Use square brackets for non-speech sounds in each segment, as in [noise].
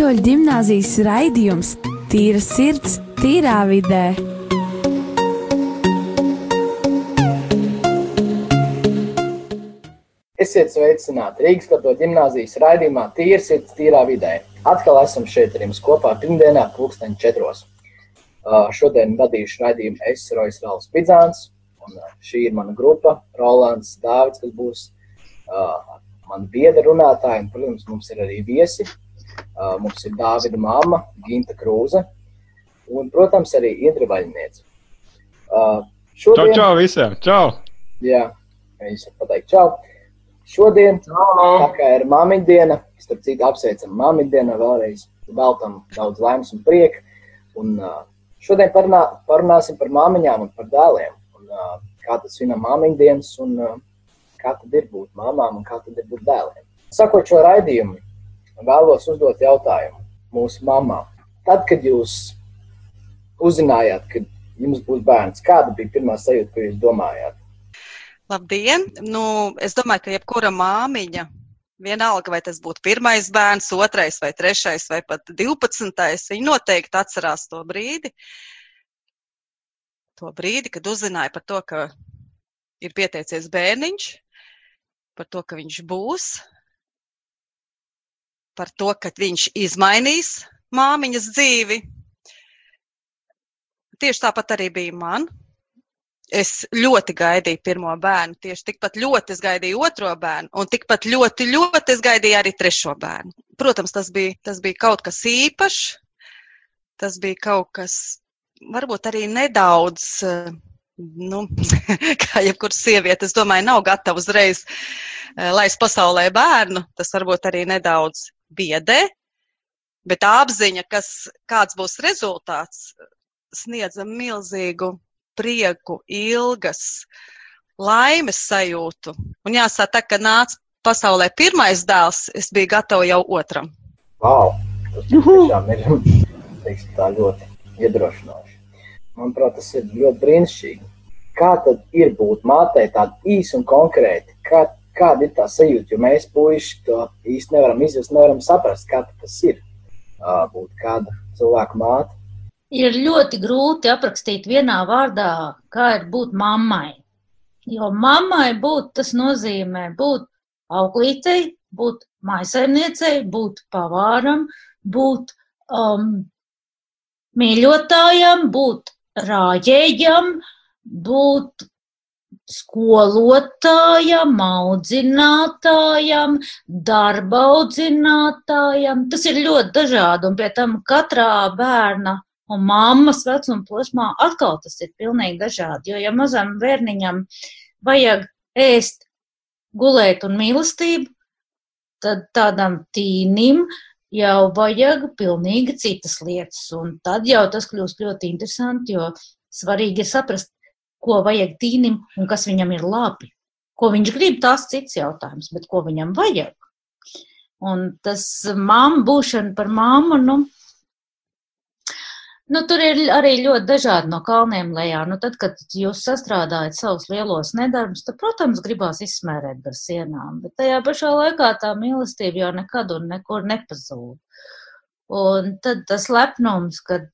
Katoļu gimnāzijas raidījums Tīra sirds, tīrā vidē. Esiet sveicināti Rīgas katoļu gimnāzijas raidījumā Tīra sirds, tīrā vidē. Atkal esam šeit ar jums kopā pirmdienā, pulksteņa četros. Uh, šodien vadīšu raidījumu es, Rojas Rāls Pidzāns, un uh, šī ir mana grupa, Rolands Dāvids, kas būs uh, man biedra runātāji, un, protams, mums ir arī viesi. Uh, mums ir Dāvida mamma, Ginta Krūze, un, protams, arī Iedra Vaļniece. Uh, šodien... Čau, čau visiem! Čau! Jā, es pateiktu čau! Šodien, čau. tā kā ir māmiņa diena, starp citu apsveicam māmiņa dienu vēlreiz, veltam daudz laimes un prieka, un uh, šodien parunā, parunāsim par māmiņām un par dēliem, un uh, kā tas svinam māmiņa dienas, un uh, kā tad ir būt māmām un kā tad ir būt dēliem. Sakot šo raidījumu, vēlos uzdot jautājumu mūsu mamām. Tad, kad jūs uzzinājāt, ka jums būs bērns, kāda bija pirmā sajūta, ko jūs domājāt? Labdien! Nu, es domāju, ka jebkura māmiņa, vienalga vai tas būtu pirmais bērns, otrais vai trešais vai pat divpadsmitais, viņa noteikti atcerās to brīdi, to brīdi, kad uzzināja par to, ka ir pieteicies bērniņš, par to, ka viņš būs, par to, ka viņš izmainīs māmiņas dzīvi. Tieši tāpat arī bija man. Es ļoti gaidīju pirmo bērnu, tieši tikpat ļoti es gaidīju otro bērnu, un tikpat ļoti, ļoti es gaidīju arī trešo bērnu. Protams, tas bija, tas bija kaut kas īpašs, tas bija kaut kas varbūt arī nedaudz, nu, [laughs] kā jebkura sieviete, es domāju, nav gatava uzreiz laist pasaulē bērnu. Tas varbūt arī nedaudz biedē, bet tā apziņa, kas, kāds būs rezultāts, sniedza milzīgu prieku, ilgas, laimes sajūtu. Un jāsaka, ka nāca pasaulē pirmais dēls, es biju gatava jau otram. Wow, tas tiešām ir teiksim, tā ļoti iedrošinoši. Manuprāt, tas ir ļoti brīnišķīgi. Kā tad ir būt mātei tāda īsa un konkrēta? Kā, kāda ir tā sajūta, jo mēs puiši to īsti nevaram izjust, nevaram saprast, kā tas ir būt kāda cilvēka māte. Ir ļoti grūti aprakstīt vienā vārdā, kā ir būt mammai. Jo mammai būt tas nozīmē būt auklītei, būt maisaimniecei, būt pavāram, būt um, mīļotājam, būt rājējam, būt skolotājam, audzinātājam, darba audzinātājam. Tas ir ļoti dažādi, un pie tam katrā bērna un mammas vecuma posmā atkal tas ir pilnīgi dažādi. Jo, ja mazam bērniņam vajag ēst, gulēt un mīlestību, tad tādam tīnim jau vajag pilnīgi citas lietas, un tad jau tas kļūst ļoti interesanti, jo svarīgi ir saprast, ko vajag tīnim un kas viņam ir labi. Ko viņš grib, tas cits jautājums, bet ko viņam vajag. Un tas māmu būšana par māmu, nu, nu, tur ir arī ļoti dažādi no kalniem lejā. Nu, tad, kad jūs sastrādājat savus lielos nedarbus, tad, protams, gribās izsmērēt ar sienām, bet tajā pašā laikā tā mīlestība jau nekad un nekur nepazūd. Un tad tas lepnums, kad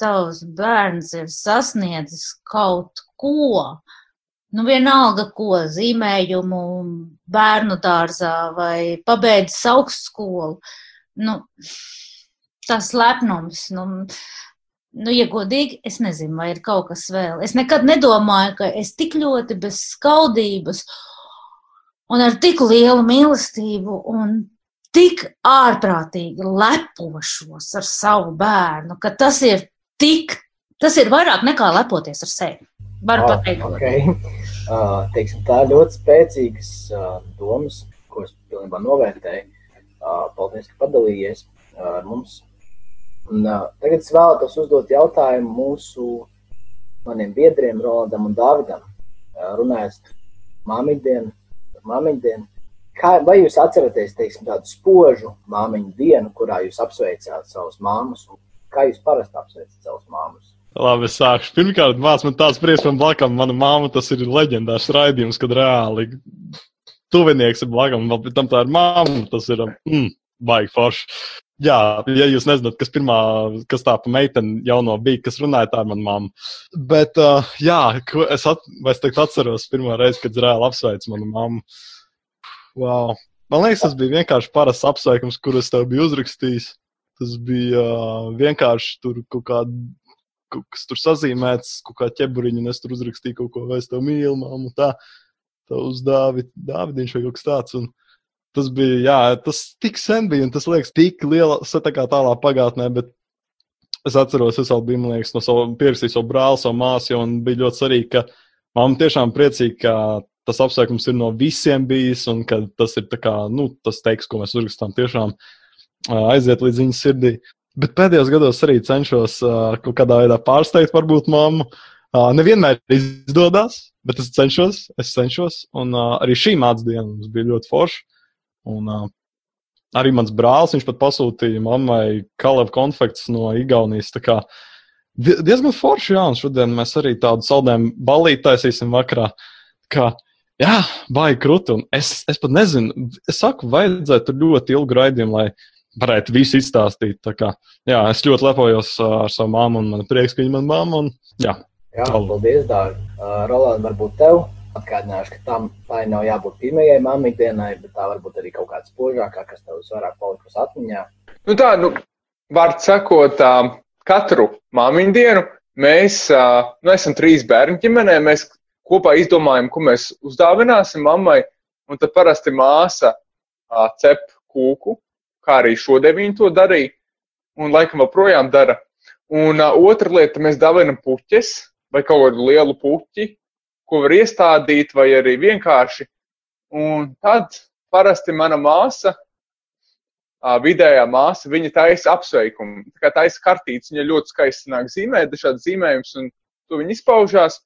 tavs bērns ir sasniedzis kaut ko, nu vienalga ko, zīmējumu bērnu dārzā vai pabeidzis augstskolu, nu, tas lepnums, nu, nu, ja godīgi, es nezinu, vai ir kaut kas vēl. Es nekad nedomāju, ka es tik ļoti bez skaudības un ar tik lielu mīlestību un tik ārprātīgi lepošos ar savu bērnu, ka tas ir tik, tas ir vairāk nekā lepoties ar sevi. Varu ah, pateikt. Okay. Uh, teiksim, tā ir ļoti spēcīgas uh, domas, ko es pilnībā novērtēju. Uh, paldies, ka padalījies uh, ar mums. Un, uh, tagad es vēlētos uzdot jautājumu mūsu maniem biedriem, Rolandam un Dāvidam. Uh, runājot māmiņdienu, māmiņdienu. Kā, vai jūs atceraties teiksim, tādu spožu māmiņu dienu, kurā jūs apsveicāt savus māmas un Kā jūs parasti apsveicat savus māmas? Labi, es sākšu. Pirmkārt, māc man tāds prieks man blakam. Mana māma tas ir leģendārs raidījums, kad reāli tuvinieks ir blakam. Vēl pēc tam tā ir māma, tas ir, mm, baigi forši. Jā, ja jūs nezināt, kas pirmā, kas tā pa meiteni jauno bija, kas runāja, tā ir mana mamma. Bet, uh, jā, es, at, es teiktu, atceros pirmo reizi, kad reāli apsveicu manu mammu. Wow. Man liekas, tas bija vienkārši parasts apsveikums, kur es tev biju uzrakstījis. Tas bija uh, vienkārši tur kaut kāda, kas tur sazīmēts, kaut kā ķeburiņa, un es tur uzrakstīju kaut ko, vai es tev mīlu, mammu, tā, tā uz Dāvid, Dāvidiņš vai kaut kas tāds. Un, Tas bija, jā, tas tik sen bija, un tas liekas, tik liela, tā kā tālā pagātnē, bet es atceros, es vēl biju, man liekas, no sava pierakstīju savu brāli, savu māsu, un bija ļoti svarīgi, ka mamma tiešām priecīga, ka tas apsveikums ir no visiem bijis, un ka tas ir tā kā, nu, tas teiks, ko mēs uzrakstām, tiešām aiziet līdz viņas sirdī. Bet pēdējos gados arī cenšos kaut kādā veidā pārsteigt, varbūt mammu. Nevienmēr izdodas, bet es cenšos, es cenšos, un arī šī mācība diena mums bija ļoti forša. Un, arī mans brālis, viņš pat pasūtīja mammai kalavu konfekts no Igaunijas. Kā, diezgan forši, jā, un šodien mēs arī tādu saldējumu balīti taisīsim vakarā. Kā, jā, baigi krūti, un es, es pat nezinu, es saku, vajadzētu ļoti ilgu raidījumu, lai varētu visu izstāstīt. Kā, jā, es ļoti lepojos ar savu māmu, un man prieks, ka viņa ir mana mamma. Un, jā, jā, paldies, Dārgi. Uh, Roland, varbūt tev Atgādināšu, ka tam tā nav jābūt pirmajai mammas dienai, bet tā varbūt arī kaut kāda spožākā, kas tev vairāk palikusi atmiņā. Nu tā, nu, var sakot, katru māmiņu dienu mēs nu, esam trīs bērnu ģimenē. Mēs kopā izdomājam, ko mēs uzdāvināsim mammai. Un tad parasti māsa cep kūku, kā arī šodien viņa to darīja, un laikam joprojām dara. Un uh, otra lieta, mēs dāvinam puķes vai kaut kādu lielu puķi, ko var iestādīt, vai arī vienkārši. Un tad parasti mana māsa, vidējā māsa, viņa taisa apsveikumu. Tā kā taisa kartītes, viņa ļoti skaisti nāk zīmēt, dažādi zīmējums, un to viņa izpaužās.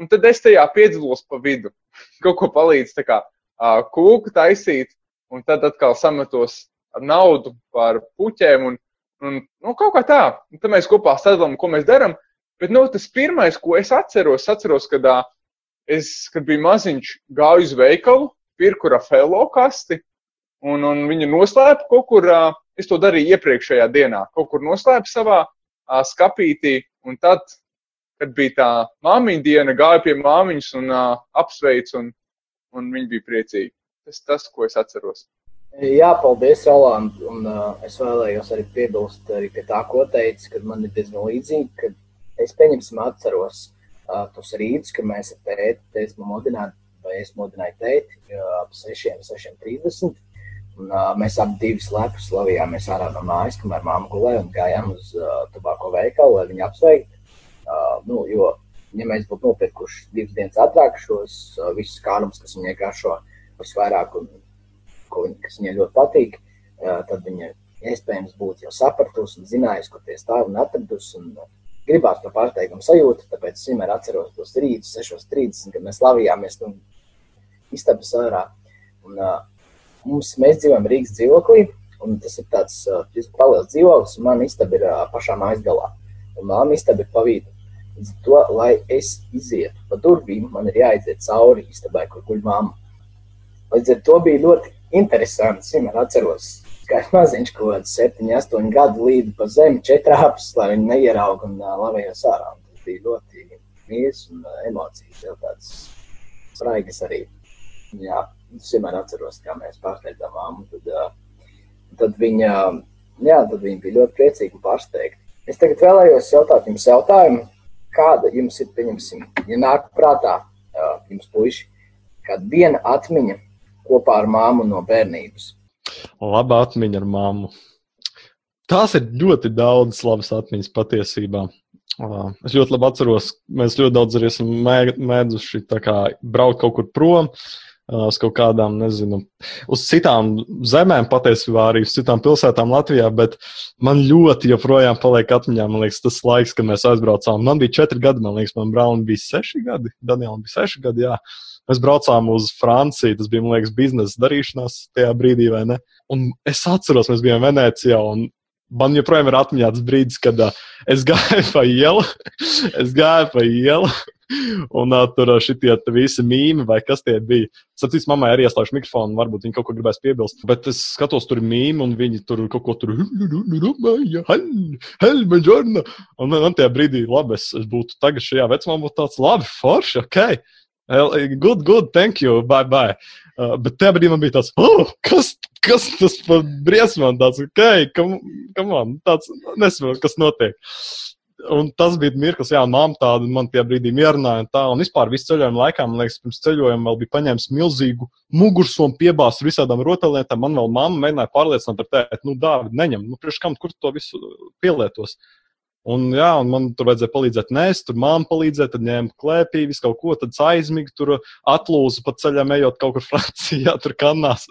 Un tad es tajā piedalos pa vidu. [laughs] Kaut ko palīdz kā kūku taisīt, un tad atkal sametos ar naudu par puķēm, un, un nu, kaut kā tā. Un tad mēs kopā sadalām, ko mēs darām. Bet nu, tas pirmais, ko es atceros, atceros, kad es, kad biju maziņš, gāju uz veikalu, pirku Rafaelo kasti, un, un viņu noslēpu kaut kur. Es to darīju iepriekšējā dienā, kaut kur noslēpu savā skapītī, un tad, kad bija tā māmiņa diena, gāju pie māmiņas un apsveicu, un, un viņi bija priecīgi. Tas tas, ko es atceros. Jā, paldies, Roland. Un, uh, es vēlējos arī piebilst arī pie tā, ko teici, kad man ir diezgan līdzīgi, ka es pieņemsim atceros uh, tos rītus, kad mēs ar tēti, tēti modinājām, vai es modināju tēti ap 6, 6.30. Un, uh, mēs abi divi slepus slavījāmies ārā no mājas, kamēr māma gulēja un gājām uz uh, tubāko veikalu, lai viņu apsveiktu. Uh, nu, jo, ja mēs būtu nopirkuši divas dienas ātrāk šos uh, visus kārumus, kas viņai garšo visvairāk un ko viņa, kas viņai ļoti patīk, tad viņa iespējams būtu jau sapratusi un zinājusi, kur tie stāv un atradusi. Un, gribās to pārsteigumu sajūtu, tāpēc es vienmēr atceros tos rītus, 6.30, kad mēs lavījāmies no istabas ārā. Un, uh, mums, mēs dzīvojam Rīgas dzīvoklī, un tas ir tāds uh, paliels dzīvoklis, un man istaba ir uh, pašā mājas galā. Un māma istaba ir pa vidu. Līdz to, lai es izietu pa durvīm, man ir jāiziet cauri istabai, kur guļ mamma. Līdz ar to bija ļoti interesanti. Es vienmēr atceros kā maziņš, kaut kāds 7, 8 gadu līdzi pa zemi, četrāpus, lai viņi neierauga un uh, lavējās ārā. Tas bija ļoti mīļš un uh, emocijas, jau tāds spraigas arī. Jā, es vienmēr atceros, kā mēs pārsteidzām māmu. Tad, uh, tad, viņa, jā, tad viņa bija ļoti priecīga un pārsteigta. Es tagad vēlējos jautāt jums jautājumu, kāda jums ir, pieņemsim, ja nāk prātā uh, jums puiši, kāda viena atmiņa kopā ar māmu no bērnības laba atmiņa ar mammu. Tās ir ļoti daudz labas atmiņas patiesībā. Es ļoti labi atceros, mēs ļoti daudz arī esam mēģinājuši braukt kaut kur prom, uz kaut kādām, nezinu, uz citām zemēm, patiesībā arī uz citām pilsētām Latvijā, bet man ļoti joprojām paliek atmiņā, man liekas, tas laiks, kad mēs aizbraucām. Man bija četri gadi, man liekas, man Braunam bija seši gadi, Danielam bija seši gadi, jā. Mēs braucām uz Franciju, tas bija, man liekas, biznesa darīšanās tajā brīdī, vai ne? Un es atceros, mēs bijām Venecijā, un man joprojām ir atmiņā tas brīdis, kad uh, es gāju pa ielu, [laughs] es gāju pa ielu, Un uh, tur šitie visi mīmi, vai kas tie bija. Sapratu, mammai arī ieslēgšu mikrofonu, varbūt viņi kaut ko gribēs piebilst. Bet es skatos, tur ir mīmi, un viņi tur kaut ko tur helma, un man tajā brīdī, labi, es, es būtu tagad šajā vecumā, būtu tāds labi, forši, ok. Good, good, thank you, bye, bye. Uh, bet tajā brīdī man bija tāds, oh, kas, kas tas par briesmām, tāds, ok, kam, kam man, tāds, nesaprotu, kas notiek. Un tas bija mirklis, jā, māma tāda man tajā brīdī mierināja. Un, tā, un vispār visu ceļojumu laikā, man liekas, pirms ceļojuma vēl bija paņēmis milzīgu mugursomu, piebāzt ar visādām rotaļlietām. Man vēl mamma mēģināja pārliecināt ar tēti, nu, Dārvid, neņem, nu, priekš kam, kur to visu pielietos. Un, jā, un man tur vajadzēja palīdzēt nēst, tur māma palīdzēja, tad ņēma klēpī, visu kaut ko, tad aizmīgi tur atlūza pa ceļam, ejot kaut kur [laughs] Francijā, tur kanās.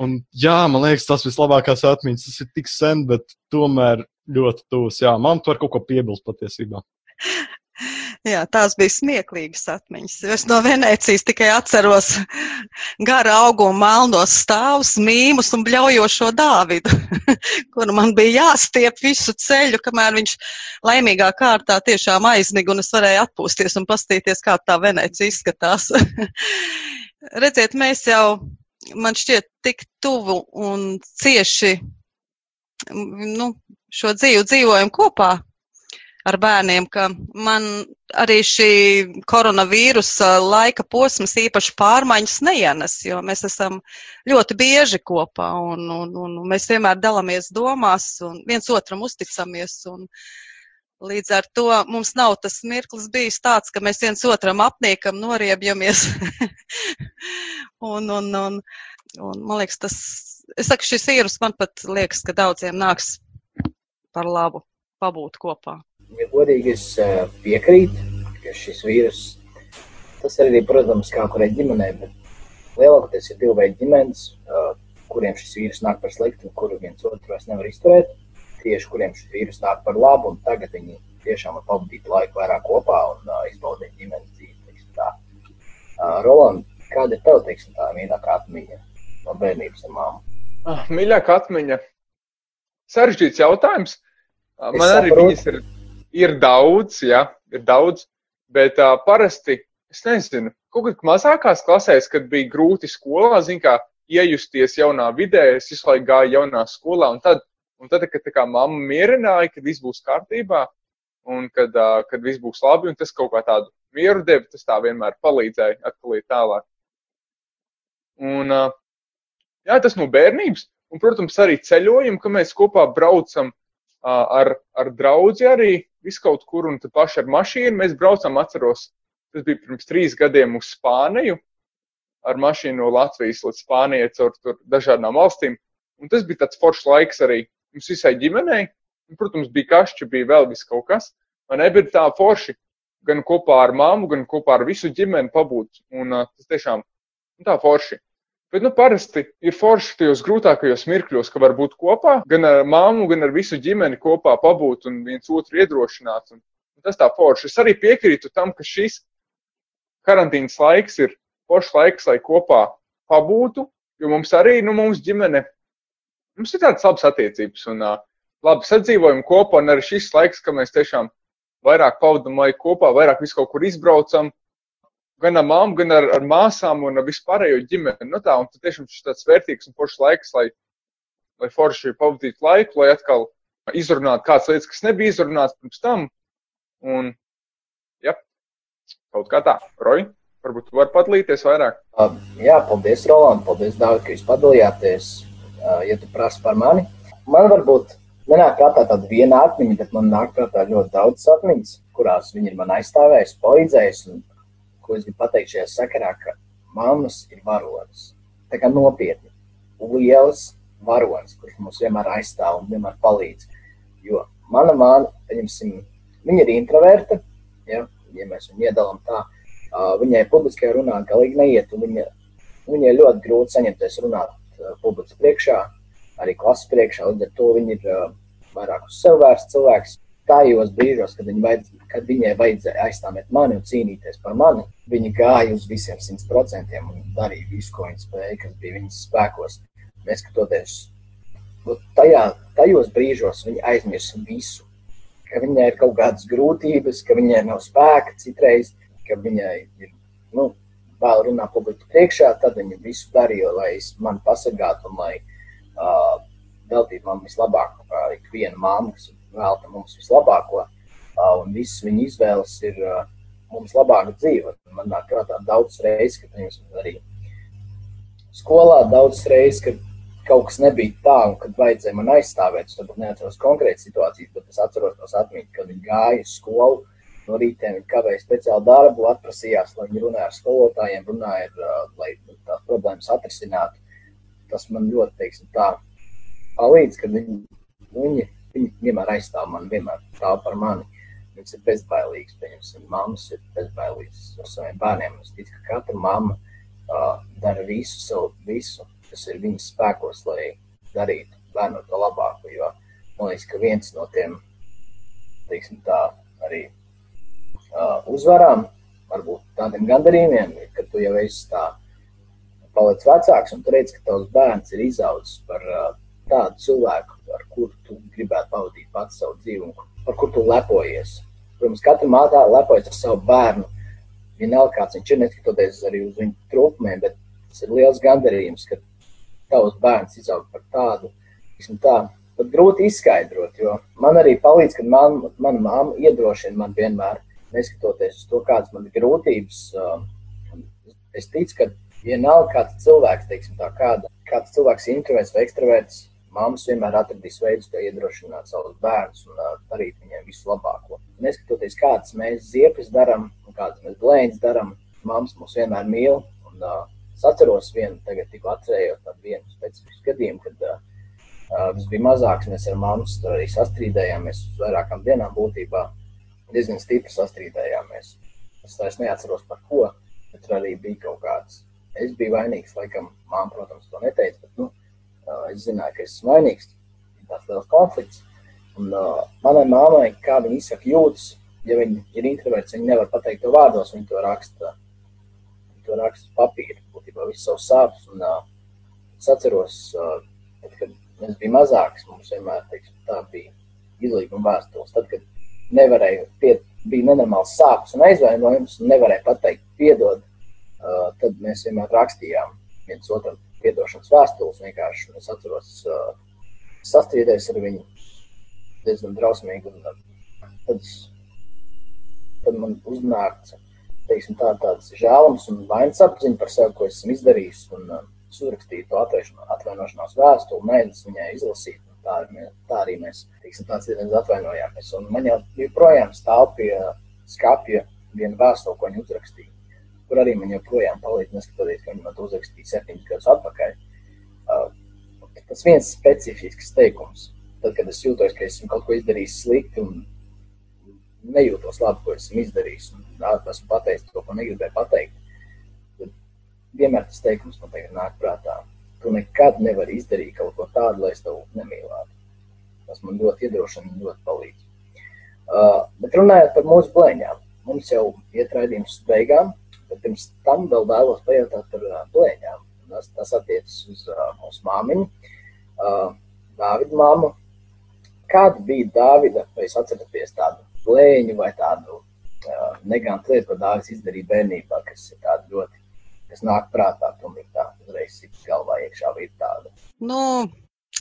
Un, jā, man liekas, tas vislabākās atmiņas. Tas ir tik sen, bet tomēr ļoti tuvs. Jā, man tur kaut ko piebilst patiesībā. [laughs] Jā, tās bija smieklīgas atmiņas. Es no Venecijas tikai atceros gara augumu melnos stāvus, mīmus un bļaujošo Dāvidu, [laughs] kur man bija jāstiep visu ceļu, kamēr viņš laimīgā kārtā tiešām aizmiga un es varēju atpūsties un pastīties, kā tā Venecija izskatās. [laughs] Redziet, mēs jau, man šķiet, tik tuvu un cieši nu, šo dzīvi dzīvojam kopā ar bērniem, ka man arī šī koronavīrusa laika posms īpaši pārmaiņas neienes, jo mēs esam ļoti bieži kopā un, un, un mēs vienmēr dalāmies domās un viens otram uzticamies. Un, Līdz ar to mums nav tas mirklis bijis tāds, ka mēs viens otram apniekam, noriebjamies. [laughs] un, un, un, un, man liekas, tas, es saku, šis vīrus man pat liekas, ka daudziem nāks par labu pabūt kopā ja godīgi es piekrītu, ka šis vīrus, tas arī, protams, kā kurai ģimenē, bet lielākoties ir divi veidi ģimenes, kuriem šis vīrus nāk par sliktu kuru viens otru vairs nevar izturēt, tieši kuriem šis vīrus nāk par labu un tagad viņi tiešām var pavadīt laiku vairāk kopā un uh, izbaudīt ģimenes dzīvi. Uh, Roland, kāda ir tev, teiksim, tā mīļākā atmiņa no bērnības ar māmu? Ah, mīļākā atmiņa? Sarežģīts jautājums. Es Man saprotu. arī viņas ir ir daudz, jā, ir daudz, bet uh, parasti, es nezinu, kaut kad mazākās klasēs, kad bija grūti skolā, zin kā, iejusties jaunā vidē, es visu laiku gāju jaunā skolā, un tad, un tad kad kā mamma mierināja, ka viss būs kārtībā, un kad, uh, kad viss būs labi, un tas kaut kā tādu mieru deva, tas tā vienmēr palīdzēja atkal iet tālāk. Un, uh, jā, tas no bērnības, un, protams, arī ceļojumi, ka mēs kopā braucam uh, ar, ar draugu arī visu kaut kur, un tad paši ar mašīnu. Mēs braucam, atceros, tas bija pirms trīs gadiem uz Spāniju, ar mašīnu no Latvijas līdz Spānijai caur dažādām valstīm, un tas bija tāds foršs laiks arī mums visai ģimenei, un, protams, bija kašķi, bija vēl viss kaut kas, man nebija tā forši, gan kopā ar māmu, gan kopā ar visu ģimeni pabūt, un uh, tas tiešām, nu, tā forši. Bet, nu, parasti ir forši tajos grūtākajos mirkļos, ka var būt kopā, gan ar māmu, gan ar visu ģimeni kopā pabūt un viens otru iedrošināt. Un, un tas tā forši. Es arī piekrītu tam, ka šis karantīnas laiks ir foršs laiks, lai kopā pabūtu, jo mums arī, nu, mums ģimene, mums ir tādas labas attiecības un uh, labi sadzīvojam kopā, un arī šis laiks, ka mēs tiešām vairāk pavadam laiku kopā, vairāk visu kaut kur izbraucam, gan ar māmu, gan ar, ar māsām un ar vispārējo ģimeni. Nu, tā, un tas tiešām ir tāds vērtīgs un foršs laiks, lai, lai forši pavadītu laiku, lai atkal izrunātu kādas lietas, kas nebija izrunātas pirms tam. Un, ja, kaut kā tā, Roja, varbūt tu vari padalīties vairāk. Jā, paldies, Roland, paldies, Dārvid, ka jūs padalījāties, ja tu prasi par mani. Man varbūt nenāk prātā tāda viena atmiņa, bet man nāk prātā ļoti daudz atmiņas, kurās viņi ir man aizstāvējuši, palīdzējuši. Ko es gribu pateikt šajā sakarā, ka mammas ir varonis. Tā kā nopietni, liels varonis, kurš mums vienmēr aizstāv un vienmēr palīdz. Jo mana māna, pieņemsim, viņa ir introverta, ja, ja mēs viņu iedalām tā, uh, viņai publiskajā runā galīgi neiet, un viņa, viņai ļoti grūti saņemties runāt publikas priekšā, arī klases priekšā, līdz ar to viņa ir uh, vairāk uz sev vērsts cilvēks, tajos brīžos, kad, viņa vajadz, kad viņai vajadzēja aizstāvēt mani un cīnīties par mani, viņa gāja uz visiem simt procentiem un darīja visu, ko viņa spēja, kas bija viņas spēkos. Neskatoties. Tajā, tajos brīžos, viņa aizmirsa visu, ka viņai ir kaut kādas grūtības, ka viņai nav spēka citreiz, ka viņai ir, nu, vēl runā publiku priekšā, tad viņa visu darīja, lai es man pasargātu un lai uh, veltītu man vislabāko, uh, ikvienu māmu, kas velta mums vislabāko, uh, un visas viņa izvēles ir uh, mums labāka dzīve. Man nāk prātā daudz reizes, ka, piemēram, arī skolā daudz reizes, kad kaut kas nebija tā, un kad vajadzēja man aizstāvēt, es varbūt neatceros konkrēti situācijas, bet es atceros tos atmiņas, kad viņi gāja uz skolu, no rītiem viņi kavēja speciālu darbu, atprasījās, lai viņi runāja ar skolotājiem, runāja, ar, lai tās problēmas atrisinātu. Tas man ļoti, teiksim, tā palīdz, ka viņi, viņi, viņi vienmēr aizstāv mani, vienmēr stāv par mani. Viņas ir bezbailīgas, pieņemsim, mammas ir bezbailīgas ar saviem bērniem. Es ticu, ka katra mamma uh, dara visu savu, visu, kas ir viņas spēkos, lai darītu bērnu to labāko. Jo man liekas, ka viens no tiem, teiksim, tā arī uzvarām, varbūt tādiem gandarījumiem, ka tu jau esi tā paliec vecāks un tu redz, ka tavs bērns ir izaudzis par tādu cilvēku, ar kuru tu gribētu pavadīt pats savu dzīvi un par kuru tu lepojies. Protams, katra mātā lepojas ar savu bērnu, vienalga kāds viņš ir, neskatoties arī uz viņu trūkumiem, bet tas ir liels gandarījums, ka tavs bērns izaug par tādu, tā, pat grūti izskaidrot, jo man arī palīdz, ka man, mana māma iedrošina man vienmēr, neskatoties uz to, kādas man ir grūtības. Es ticu, ka vienalga kāds cilvēks, teiksim tā, kāda, kāds cilvēks ir introverts vai ekstraverts, Māmas vienmēr atradīs veidus, kā iedrošināt savus bērnus un uh, darīt viņiem visu labāko. Neskatoties, kādas mēs ziepes darām un kādas mēs blēņas darām, māmas mūs vienmēr mīl. Un, uh, es atceros vienu, tagad tikko atcerējos tādu vienu specifisku gadījumu, kad uh, tas bija mazāks, mēs ar tur arī sastrīdējāmies uz vairākām dienām būtībā. Diezgan stipri sastrīdējāmies. Es vairs neatceros par ko, bet tur arī bija kaut kāds. Es biju vainīgs, laikam, māma, protams, to neteica, bet, nu, es zināju, ka esmu vainīgs. Tas liels konflikts. Un uh, manai mammai, kā viņa izsaka jūtas, ja viņa ir introverts, viņa nevar pateikt to vārdos, viņa to raksta. Viņa to raksta uz papīra, būtībā visu savu sāpes. Un uh, es atceros, uh, kad mēs bijām mazāks, mums vienmēr, teiksim, tā bija izlīguma vēstules. Tad, kad nevarēja, pie, bija nenormāls sāpes un aizvainojums, un nevarēja pateikt piedod, uh, tad mēs vienmēr rakstījām viens otram piedošanas vēstules. Vienkārši es atceros, uh, sastrīdēs ar viņu diezgan drausmīgi. Un, uh, tad, tad man uznāca teiksim, tā, tāds žēlums un vainas apziņa par sevi, ko esmu izdarījis. Un, uh, es uzrakstīju to atvainošanās vēstuli, mēģināju viņai izlasīt. Tā, tā arī mēs teiksim, atvainojāmies. Un man jau joprojām stāv pie skāpja viena vēstule, ko viņa uzrakstīja kur arī man joprojām palīdz, neskatoties, ka viņi man to uzrakstīja septiņus gadus atpakaļ. Uh, tas viens specifisks teikums, tad, kad es jūtos, ka esmu kaut ko izdarījis slikti un nejūtos labi, ko esmu izdarījis, un esmu pateicis to, ko negribēju pateikt, tad vienmēr tas teikums man tagad nāk prātā. Tu nekad nevari izdarīt kaut ko tādu, lai es tevi nemīlētu. Tas man ļoti iedrošina un ļoti palīdz. Uh, bet runājot par mūsu blēņām, mums jau iet raidījums beigām. Bet pirms tam vēl vēlos pajautāt par uh, blēņām. Tas, tas attiecas uz uh, mūsu māmiņu, uh, Dāvida māmu. Kāda bija Dāvida, vai jūs atceraties tādu blēņu vai tādu uh, negantu lietu, ko Dāvids izdarīja bērnībā, kas ir tāda ļoti, kas nāk prātā, tomēr tā uzreiz sit galvā iekšā ir tāda. Nu,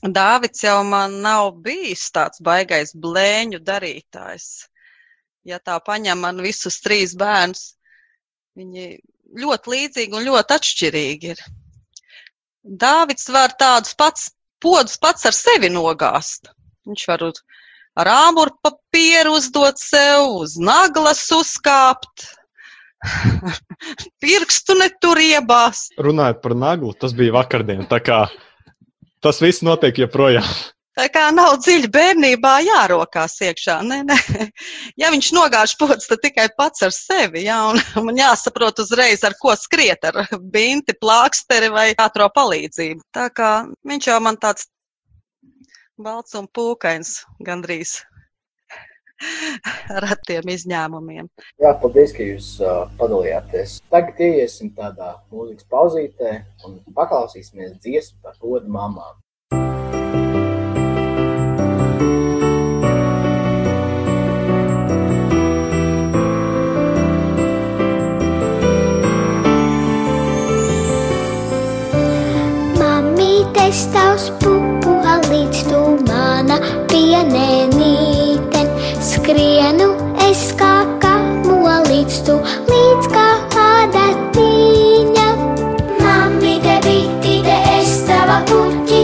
Dāvids jau man nav bijis tāds baigais blēņu darītājs. Ja tā paņem man visus trīs bērnus, Viņi ļoti līdzīgi un ļoti atšķirīgi ir. Dāvids var tādus pats podus pats ar sevi nogāzt. Viņš var ar āmuru papīru uzdot sev, uz naglas uzkāpt, [laughs] pirkstu netur iebās. Runājot par naglu, tas bija vakardien. Tas viss notiek joprojām. Tā kā nav dziļi bērnībā jārokās iekšā. Nē, nē. Ja viņš nogāž pods, tad tikai pats ar sevi. Jā, un [laughs] man jāsaprot uzreiz, ar ko skriet, ar binti, plāksteri vai ātro palīdzību. Tā kā viņš jau man tāds balts un pūkains gandrīz [laughs] ratiem izņēmumiem. Jā, paldies, ka jūs uh, padalījāties. Tagad ieiesim tādā mūzikas pauzītē un paklausīsimies dziesmu par godu mamām. Mamītes tavs pupu halīts tu mana pienēna. Tava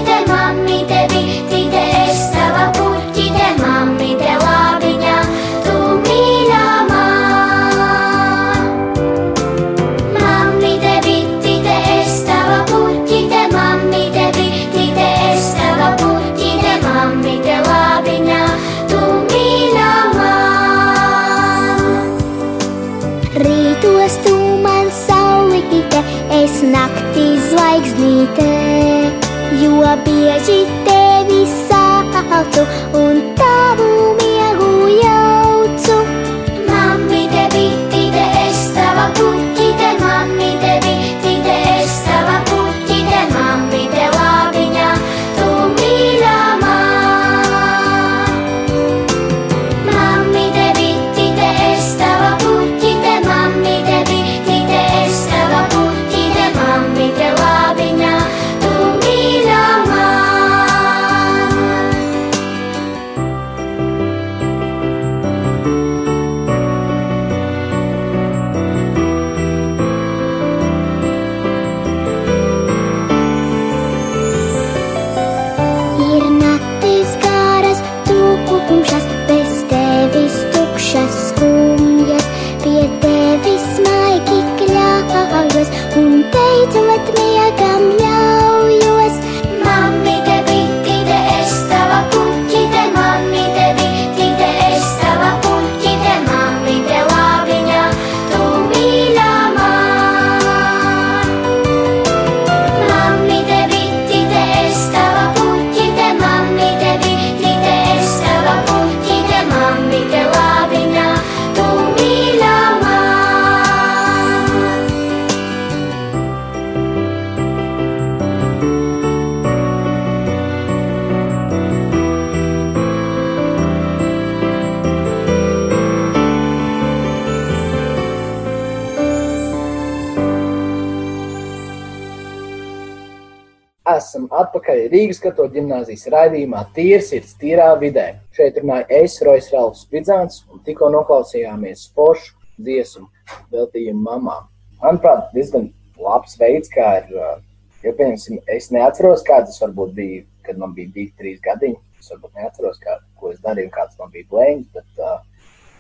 atpakaļ Rīgas katoļu ģimnāzijas raidījumā Tiesirds tīrā vidē. Šeit runāja es, Rojas Ralfs Spridzāns, un tikko noklausījāmies foršu dziesmu veltījumu mamām. Manuprāt, diezgan labs veids, kā ir, uh, jo, pieņemsim, es neatceros, kā tas varbūt bija, kad man bija divi, trīs gadiņi. Es varbūt neatceros, kā, ko es darīju, kāds man bija blēņas, bet uh,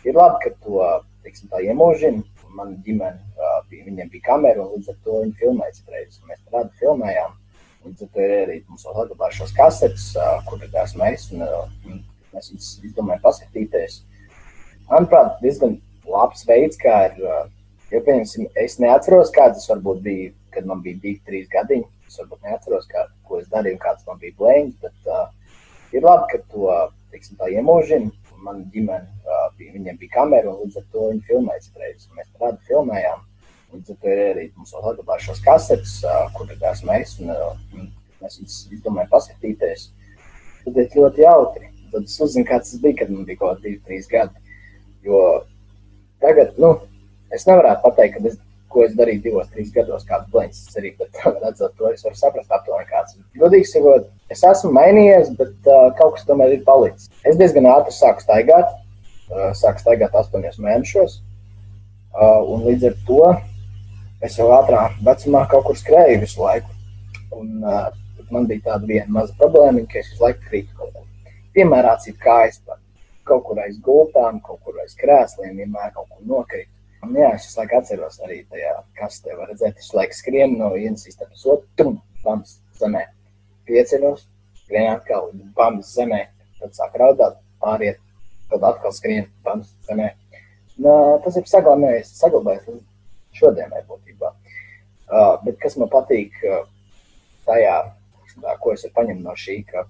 ir labi, ka to, teiksim, tā iemožina. Man ģimene, uh, bija, viņiem bija kamera, un līdz ar to viņi filmēja citreiz. Mēs tādu filmējām. Līdz ar to ir arī mums vēl saglabājušās kasetes, uh, kur ir tās mēs, un uh, mēs viņus izdomājam paskatīties. Manuprāt, diezgan labs veids, kā ir, jo, pieņemsim, es neatceros, kā tas varbūt bija, kad man bija divi, trīs gadiņi. Es varbūt neatceros, kā, ko es darīju, kāds man bija blēņas, bet uh, ir labi, ka to, teiksim, tā iemožina. Man ģimene, uh, bija, viņiem bija kamera, un līdz ar to viņi filmēja citreiz. un Mēs tādu filmējām. Līdz ar to ir arī mums vēl saglabājušās kasetes, kur ir tās mēs, un uh, mēs viņus izdomājam paskatīties. Tad ir ļoti jautri. Tad es uzzinu, kāds tas bija, kad man bija kaut kādi divi, trīs gadi. Jo tagad, nu, es nevaru pateikt, kad es, ko es darīju divos, trīs gados, kādas blēņas es arī, bet redzot to, es varu saprast aptuveni kāds. Godīgi sakot, es esmu mainījies, bet uh, kaut kas tomēr ir palicis. Es diezgan ātri sāku staigāt, uh, sāku staigāt astoņos mēnešos, uh, un līdz ar to es jau ātrā vecumā kaut kur skrēju visu laiku. Un, uh, man bija tāda viena maza problēma, ka es visu laiku krītu kaut kur. Piemērāts ir kājas pat kaut kur aiz gultām, kaut kur aiz krēsliem, vienmēr kaut kur nokrīt. Un, jā, es visu laiku atceros arī tajā, kas te var redzēt. Es laiku skrienu no vienas istabas otru, tum, bams, zemē. Pieceļos, skrienu atkal, bams, zemē. Tad sāk raudāt, pāriet, tad atkal skrien, bams, zemē. Uh, tas ir saglabājies, saglabājies līdz šodienai būtībā. Uh, bet kas man patīk uh, tajā, tā, ko es varu paņemt no šī, ka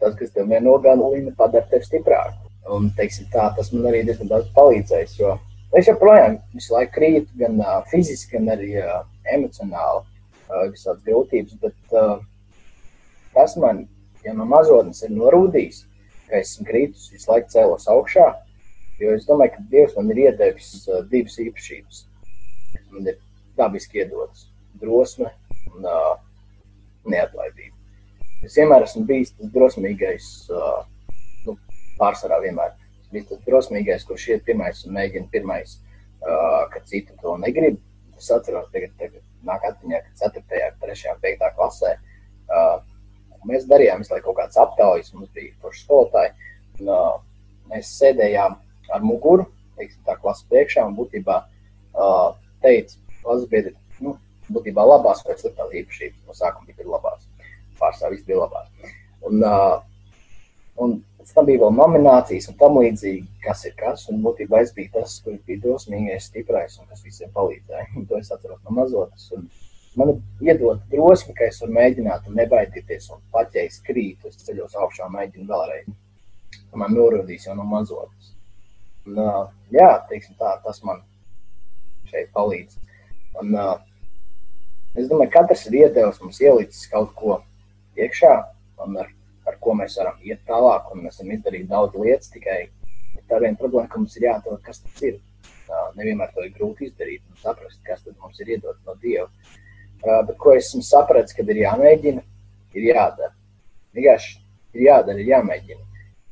tas, kas tev nenogalina, padara tevi stiprāku. Un, teiksim, tā, tas man arī diezgan daudz palīdzējis, jo es joprojām visu laiku krītu, gan uh, fiziski, gan arī uh, emocionāli, uh, visādas grūtības, bet uh, tas man, ja no mazotnes ir norūdījis, ka esmu krītus, visu laiku cēlos augšā, jo es domāju, ka Dievs man ir iedevis uh, divas īpašības. Man ir dabiski iedotas drosme un uh, neatlaidība. Es vienmēr esmu bijis tas drosmīgais, uh, nu, pārsvarā vienmēr. Es biju tas drosmīgais, kurš iet pirmais un mēģina pirmais, uh, kad citu to negrib. Es atceros, tagad, tagad nāk atmiņā, ka 4., 3., 5. klasē uh, mēs darījām visu laiku kaut kādas aptaujas, mums bija forši skolotāji. Un, uh, mēs sēdējām ar muguru, teiksim, tā klases priekšā un būtībā uh, teica, klases biedri, nu, būtībā labās vai sliktās īpašības. No sākuma bija labās, pārsvarā viss bija labās. Un, uh, un pēc tam bija vēl nominācijas un tam līdzīgi, kas ir kas. Un būtībā es biju tas, kurš bija drosmīgais, stiprais un kas visiem palīdzēja. Un [laughs] to es atceros no mazotas. Un man iedod drosmi, ka es varu mēģināt un nebaidīties. Un pat ja es krītu, es ceļos augšā mēģinu vēlreiz. Man norādīs jau no mazotas. Un, uh, jā, teiksim, tā, tas man šeit palīdz. Un, uh, es domāju, ka katrs ir iedevis mums ielicis kaut ko iekšā, un ar, ar ko mēs varam iet tālāk. Mēs varam izdarīt daudz lietas, tikai tā viena problēma, ka mums ir jāatrod, kas tas ir. Uh, nevienmēr to ir grūti izdarīt un saprast, kas tad mums ir iedots no Dieva. Uh, bet ko esmu sapratis, kad ir jāmēģina, ir jādara. Vienkārši ir jādara, ir jāmēģina.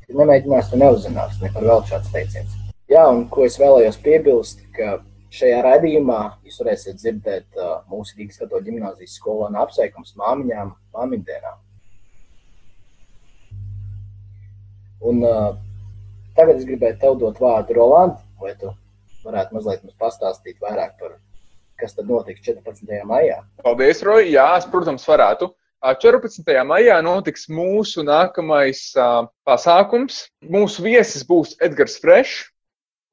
Ja nemēģinās, tu neuzzinās, ne par vēl šāds teiciens. Jā, un ko es vēlējos piebilst, ka šajā raidījumā jūs varēsiet dzirdēt uh, mūsu Rīgas katoļu ģimnāzijas skolānu apsveikums māmiņām, māmiņdienām. Un uh, tagad es gribēju tev dot vārdu Roland, vai tu varētu mazliet mums pastāstīt vairāk par, kas tad notiks 14. maijā? Paldies, Roja. Jā, es, protams, varētu. Ā, 14. maijā notiks mūsu nākamais uh, pasākums. Mūsu viesis būs Edgars Frešs,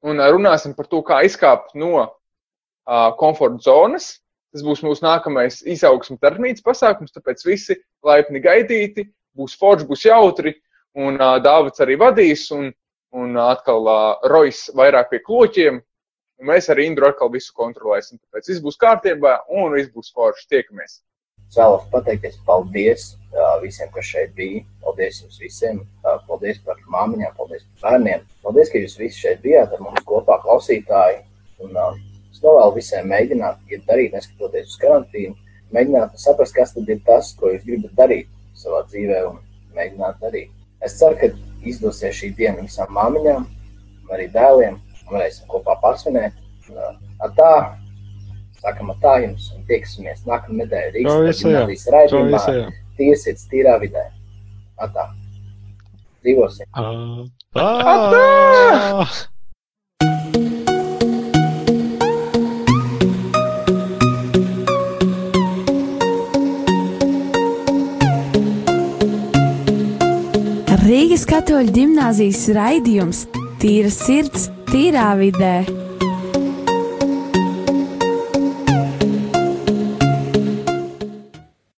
un runāsim par to, kā izkāpt no uh, komforta zonas. Tas būs mūsu nākamais izaugsmu termīts pasākums, tāpēc visi laipni gaidīti, būs forši, būs jautri, un uh, Dāvids arī vadīs, un, un atkal uh, Rojas vairāk pie kloķiem, un mēs ar Indru atkal visu kontrolēsim. Tāpēc viss būs kārtībā, un viss būs forši. Tiekamies! Es vēlos pateikties paldies visiem, kas šeit bija. Paldies jums visiem. Paldies par māmiņām, paldies par bērniem. Paldies, ka jūs visi šeit bijāt ar mums kopā klausītāji. Un, es novēlu visiem mēģināt, ja darīt, neskatoties uz karantīnu, mēģināt saprast, kas tad ir tas, ko jūs gribat darīt savā dzīvē un mēģināt darīt. Es ceru, ka izdosies šī diena visām māmiņām un arī dēliem un varēsim kopā pasvinēt. Ar tā Sākam ar tā jums un nedēļa Čau Rīgas gimnāzijas raidījumā. Tiesiet tīrā vidē. Atā. Dzīvosim. Atā! Rīgas katoļu ģimnāzijas raidījums Tīra sirds, tīrā vidē.